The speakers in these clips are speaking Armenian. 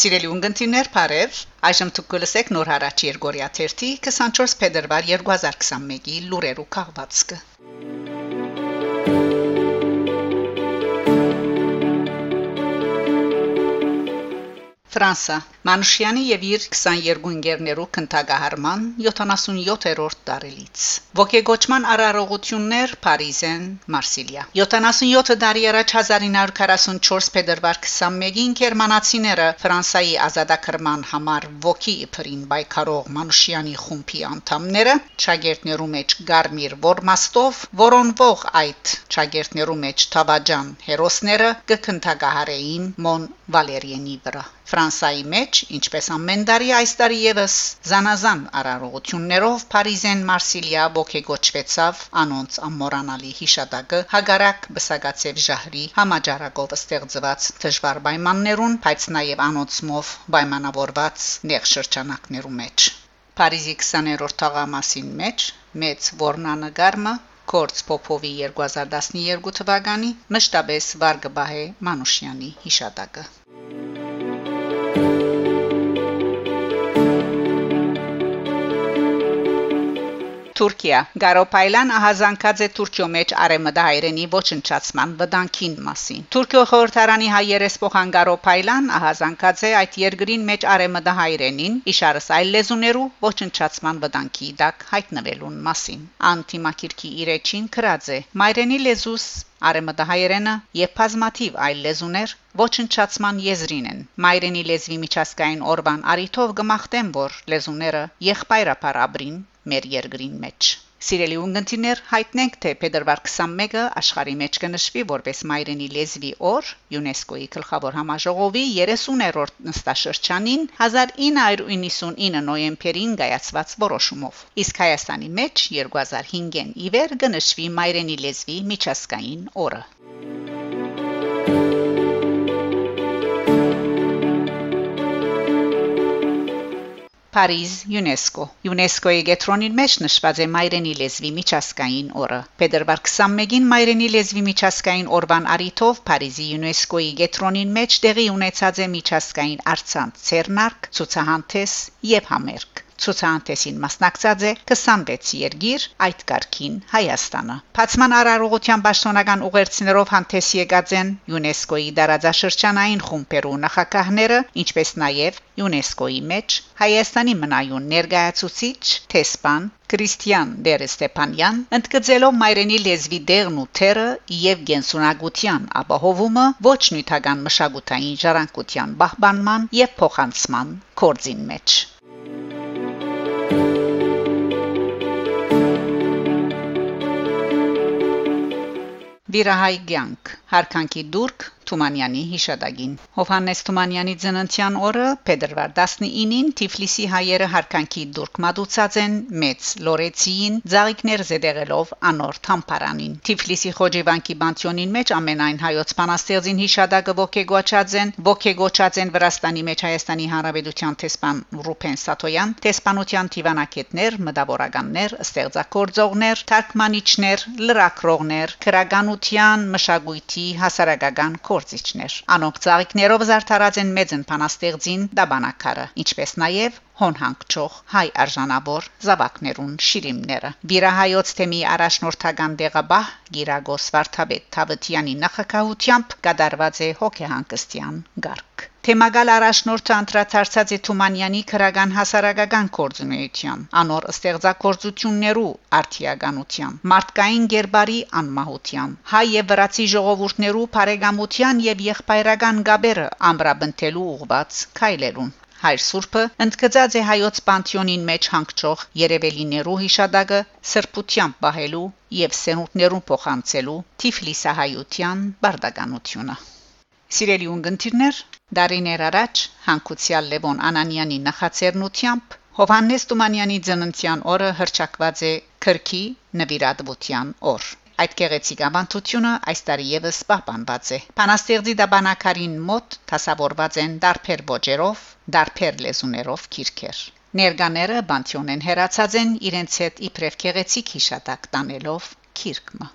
Սիրելի ունգընտիրներ, Փարև, այժմ դուք կլսեք նոր հարաճ Երգորիա 3-ի 24 փետրվար 2021-ի լուրերու քաղվածքը։ Ֆրանսա Մանուշյանի եւ իր 22 ընկերներու քննագահարման 77-րդ տարելից Ոգեգոճման արարողություններ Փարիզեն Մարսիլիա 77 տարի առաջ 1944 փետրվար 21-ին գերմանացիները Ֆրանսայի ազատագրման համար ոգի իբրին բայկարող Մանուշյանի խումբի անդամները ճագերտներու մեջ Գարմիր Որմաստով որոնվող այդ ճագերտներու մեջ Թավաջան հերոսները կքննագահարեին Մոն Վալերիենի վրա Ֆրանսայի մեջ, ինչպես ամեն տարի այս տարի եւս զանազան արարողություններով Փարիզեն Մարսիլիա ողեգոճվեցավ անոնց ամորանալի հիշադակը հագարակ բսակացև ժահրի համաճարակով ստեղծված դժվար պայմաններուն, բայց նաև անոնցմով պայմանավորված նեղ շրջանակներու մեջ։ Փարիզի 20-րդ թաղամասին մեջ մեծ որնանկարը Կորց Պոպովի 2012 թվականի մշտապես Վարգբահե Մանուշյանի հիշատակը Թուրքիա. Գարոփայլան ահազանգած է Թուրքիո մեջ արեմդահայրենի ոչնչացման վտանգին մասին Թուրքիո խորհրդարանի հայերեսփոխան Գարոփայլան ահազանգած է այդ երկրին մեջ արեմդահայրենին իշարս այլ լեզուներու ոչնչացման վտանգի դակ հայտնվելուն մասին Անտիմակիրքի իրեջին քրած է. Մայրենի լեզուս Արեմդահայերենը եւ բազմաթիվ այլ լեզուներ ոչնչացման եզրին են մայրենի լեզվի միջազգային օրվան արիթով գմախտեմ որ լեզուները եղբայրապար ապրին մեր երկրին մեջ։ Սիրելի ունգընտիներ, հայտնենք, թե փետրվար 21-ը աշխարհի մեջ կնշվի որպես Մայրենի լեզվի օր ՅՈՒՆԵՍԿՕ-ի գլխավոր համաժողովի 30-րդ նստաշրջանին 1999 նոյեմբերին կայացված որոշումով։ Իսկ Հայաստանի մեջ 2005-ին իվեր կնշվի Մայրենի լեզվի միջազգային օրը։ Փարիզ ՅՈՒՆԵՍԿՕ ՅՈՒՆԵՍԿՕ-ի գետրոնին մեջ նշված է Մայրենի լեզվի միջազգային օրը։ Փետրվար 21-ին Մայրենի լեզվի միջազգային օրվան արիթով Փարիզի ՅՈՒՆԵՍԿՕ-ի գետրոնին մեջ տեղի ունեցած է միջազգային արցանց ցերնարկ, ցուցահանդես եւ համերգ ցուցահանդեսին մասնակցած է 26 երկիր այդ կարգին Հայաստանը Փացման արարողության պաշտոնական ուղերձներով հանդես եկած են ՅՈՒՆԵՍԿՕ-ի դարաձաշրջանային խումբերու նախակահները ինչպես նաև ՅՈՒՆԵՍԿՕ-ի մեջ Հայաստանի մնայուն ներկայացուցիչ Թեսպան Քրիստիան Դերստեփանյան ընդգծելով մայրենի լեզվի դերն ու թերը եւ գենսունակության ապահովումը ոչ նյութական մշակութային ժառանգության պահպանման եւ փոխանցման կորձին մեջ Վիրահայ ցանկ հարկանքի դուրք Թումանյանի հիշադակին Հովհաննես Թումանյանի ծննդյան օրը փետրվար 19-ին Թիֆլիսի հայերը հարկանքի դուրք մատուցած են մեծ լորեցին ծաղիկներ զետեղելով անոր թամփարանին Թիֆլիսի Խոջիվանքի բանտյոնին մեջ ամենայն հայոց բանաստեղծին հիշադակը ողեգոճած են ողեգոճած են Վրաստանի մեջ Հայաստանի Հանրապետության տեսփան Ռուփեն Սաթոյան տեսփանության դիվանագետներ մտավորականներ ստեղծագործողներ թարգմանիչներ լրակրողներ քրագանության մշակույթի հասարակական գործիչներ։ Անոնք ցաղիկներով զարդարած են մեծն փանաստեղծին դաբանակարը, ինչպես նաև հոնհանգչող հայ արժանավոր զավակներուն շիրիմները։ Վիրահայոց թեմի առաջնորդական դեղաբահ Գիրագոս Վարդապետ Թավթյանի նախակահությամբ կդարված է հոգեհանգստյան գարկ։ Թեմագալ առաջնորդը անդրադարձած է Թումանյանի քրական հասարակական կորձունեությամբ, անոր ստեղծագործություններու արտիականությամբ, մարդկային ģերբարի անմահությամբ, հայ եւ վրացի ժողովուրդներու բարեկամության եւ եղբայրական գաբերը ամրապնդելու ուղված քայլերուն։ Հայր Սուրբը ընդգծած է հայոց պանթեոնին մեջ հանգչող Երևելիներու հիշադակը սրբությամբ բահելու եւ սենուտներուն փոխանցելու Թիֆլիսահայության բարդականությունը։ Սիրելի ունգընտիրներ, դարիներ առաջ հանկուցյալ Լևոն Անանյանի նախաձեռնությամբ Հովաննես Տումանյանի ծննդյան օրը հրճակված է քրքի նվիրատվության օր։ Այդ գեղեցիկ ավանդությունը այս տարի եւս պահպանված է։ Փանաստեղծի դաբանակարին մոտ դասավորված են դարբեր ոճերով, դարբեր լեզուներով քիրքեր։ Ներկաները բանտյոնեն հերացած են իրենց հետ իբրև գեղեցիկ հիշատակ տանելով քիրկը։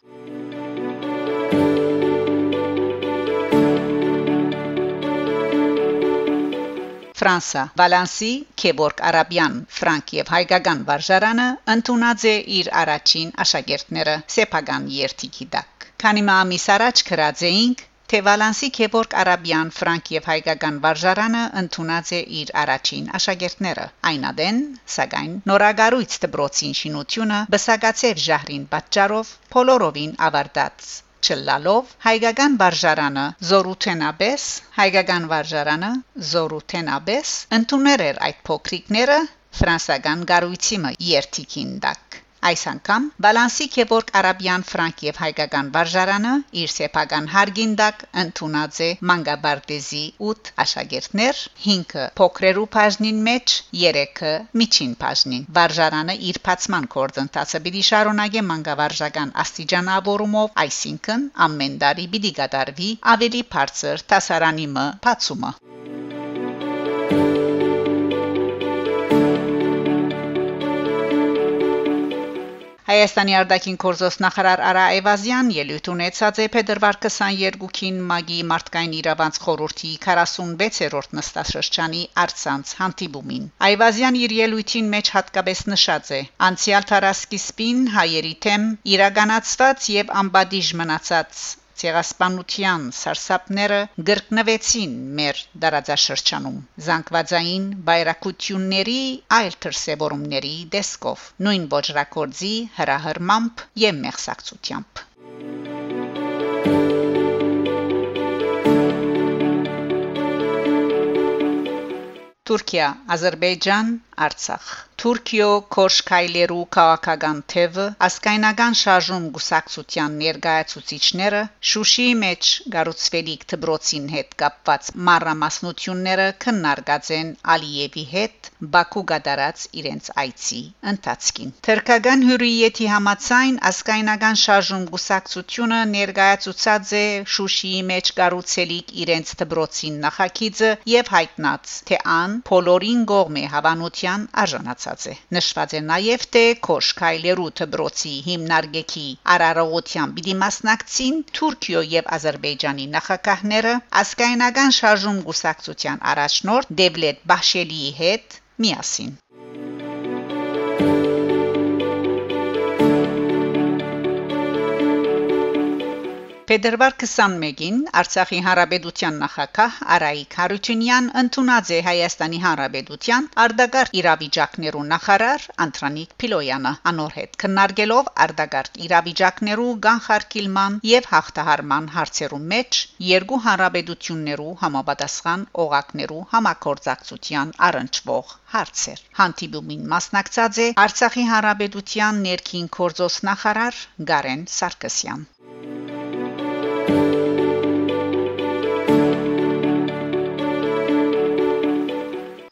Ֆրանսա Վալանսի Քեբորգ Արաբյան Ֆրանկ եւ հայկական վարժարանը ընդունած է իր առաջին աշակերտները սեփական երթիքի դակ քանի մամիս առաջ գրած էինք Թե Վալանսի Քեբորգ Արաբյան Ֆրանկ եւ հայկական վարժարանը ընդունած է իր առաջին աշակերտները այնադեն սակայն նորագարույց դբրոցին շինությունը բսակացավ ժահրին պատճառով փոլորովին ավարտած չլալով հայկական վարժարանը զորութենաբես հայկական վարժարանը զորութենաբես ընդուներ էր այդ փոքրիկները ֆրանսական գարույցի մը երթիկին դակ Այս անգամ Բալանսի Քեբորգ Արաբյան Ֆրանկ եւ հայկական վարժարանը իր սեփական հարգինդակ ընդունած է Մանգաբարտեզի 8 աշակերտներ 5-ը փոքրերու բաժնին մեջ 3-ը միջին բաժնին վարժարանը իր բացման կորձընթացը պիտի շարունակե մանգավարժական աստիճանավորումով այսինքն ամեն տարի պիտի կատարվի ավելի բարձր տասարանի մը բացումը Հայաստանի արտաքին գործոստ նախարար Արա Էվազյան ելույթ ունեցած է փետրվար 22-ին Մագի մարդկային իրավանց խորհրդի 46-րդ նստաշրջանի արցանց հանդիպումին։ Այվազյան իր ելույթին մեջ հատկապես նշած է. անցյալ տարասկիզբին հայերի թեմ իրականացված եւ անբադիժ մնացած ցեղասպանության սարսափները գրկնվեցին մեր դարաձաշրջանում զանգվածային բայրակությունների այլ դրսևորումների դեսկով նույն ոչրակորձի հրահրմամբ եւ մեղսակցությամբ Թուրքիա, Ադրբեջան, Արցախ Թուրքիո Կոշկայլերու քաղաքական թևը ասկայնական շարժում գուսակցության ներկայացուցիչները Շուշիի մեջ գառուցվելիք դբրոցին հետ կապված մարամասնությունները քննարկած են Ալիևի հետ Բաքու գդարած իրենց այցի ընթացքին Թուրքական հյուրիեթի համացայն ասկայնական շարժում գուսակցությունը ներկայացուցած է Շուշիի մեջ գառուցելիք իրենց դբրոցին նախագիծը եւ հայտնած թե ան բոլորին գողմե հավանության արժանացած ստացած է նշված է նաև թե Քոշկայլերու դբրոցի հիմնարկեքի արարողության պիտի մասնակցին Թուրքիո եւ Ադրբեջանի նախագահները ասկայնական շարժում գուսակցության առաջնորդ Դևլետ Բաշելիի հետ միասին Փետրվար 21-ին Արցախի Հանրապետության նախագահ Արայիկ Հարությունյան ընդունած է Հայաստանի Հանրապետության արդագարտ իրավիճակներու նախարար Անտրանիկ Փիլոյանը անոր հետ քննարկելով արդագարտ իրավիճակներու կանխարգելման եւ հաղթահարման հարցերու մեջ երկու հանրապետություններու համապատասխան օղակներու համակորձակցության առնչվող հարցեր։ Հանդիպումին մասնակցած է Արցախի Հանրապետության ներքին գործոս նախարար Գարեն Սարգսյան։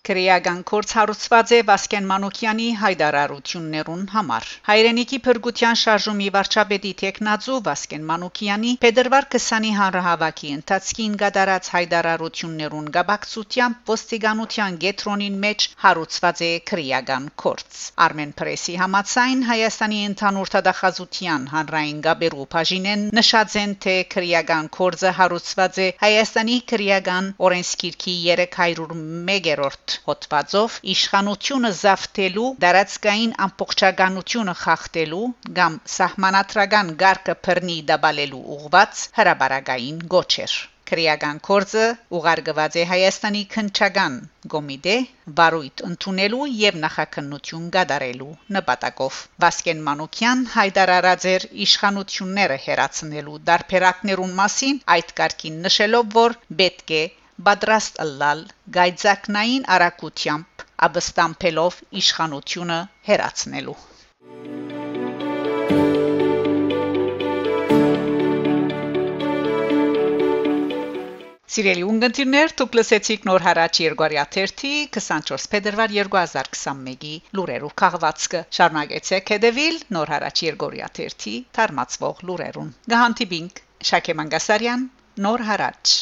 Քրեական կորց հարուցված է Վասկեն Մանուկյանի հայդարարություններուն համար։ Հայրենիքի փրկության շարժումի վարչապետի տեխնացու Վասկեն Մանուկյանի Փետրվար 20-ի հանրահավաքի ընթացքին գդարած հայդարարություններուն գաբակցությամբ ոստիկանության գետրոնին մեջ հարուցված է քրեական կորց։ Armen Press-ի համացայն Հայաստանի ընդհանուր թադախազության հանրային գաբերու բաժինեն նշած են թե քրեական կորձը հարուցված է Հայաստանի քրեական օրենսգիրքի 301-րդ հոդվածով իշխանությունը զավթելու, դարածքային ամբողջականությունը խախտելու կամ սահմանադրական ղարկը բռնի դաբալելու ուղված հրաբարագային գոչեր։ Քրեական կորձը ուղարկված է Հայաստանի քնչական գոմիտե բարույթ ընդունելու եւ նախաքննություն գդարելու նպատակով Վասկեն Մանուկյան հայտարարած էր իշխանությունները հերացնելու դարբերակներուն մասին այդ կարգին նշելով որ պետք է պատրաստ ըլլալ գայցակնային արակությամբ աբստամփելով իշխանությունը հերացնելու Սիրելի ունգընտիրներ, դուք լսեցիք նոր հարաճ Երգորիա 30 24 փետրվար 2021-ի լուրերով քաղվածքը։ Շարունակեցեք հետևել նոր հարաճ Երգորիա 30 թարմացվող լուրերուն։ Գահանտիբինգ Շակե Մանգասարյան նոր հարաճ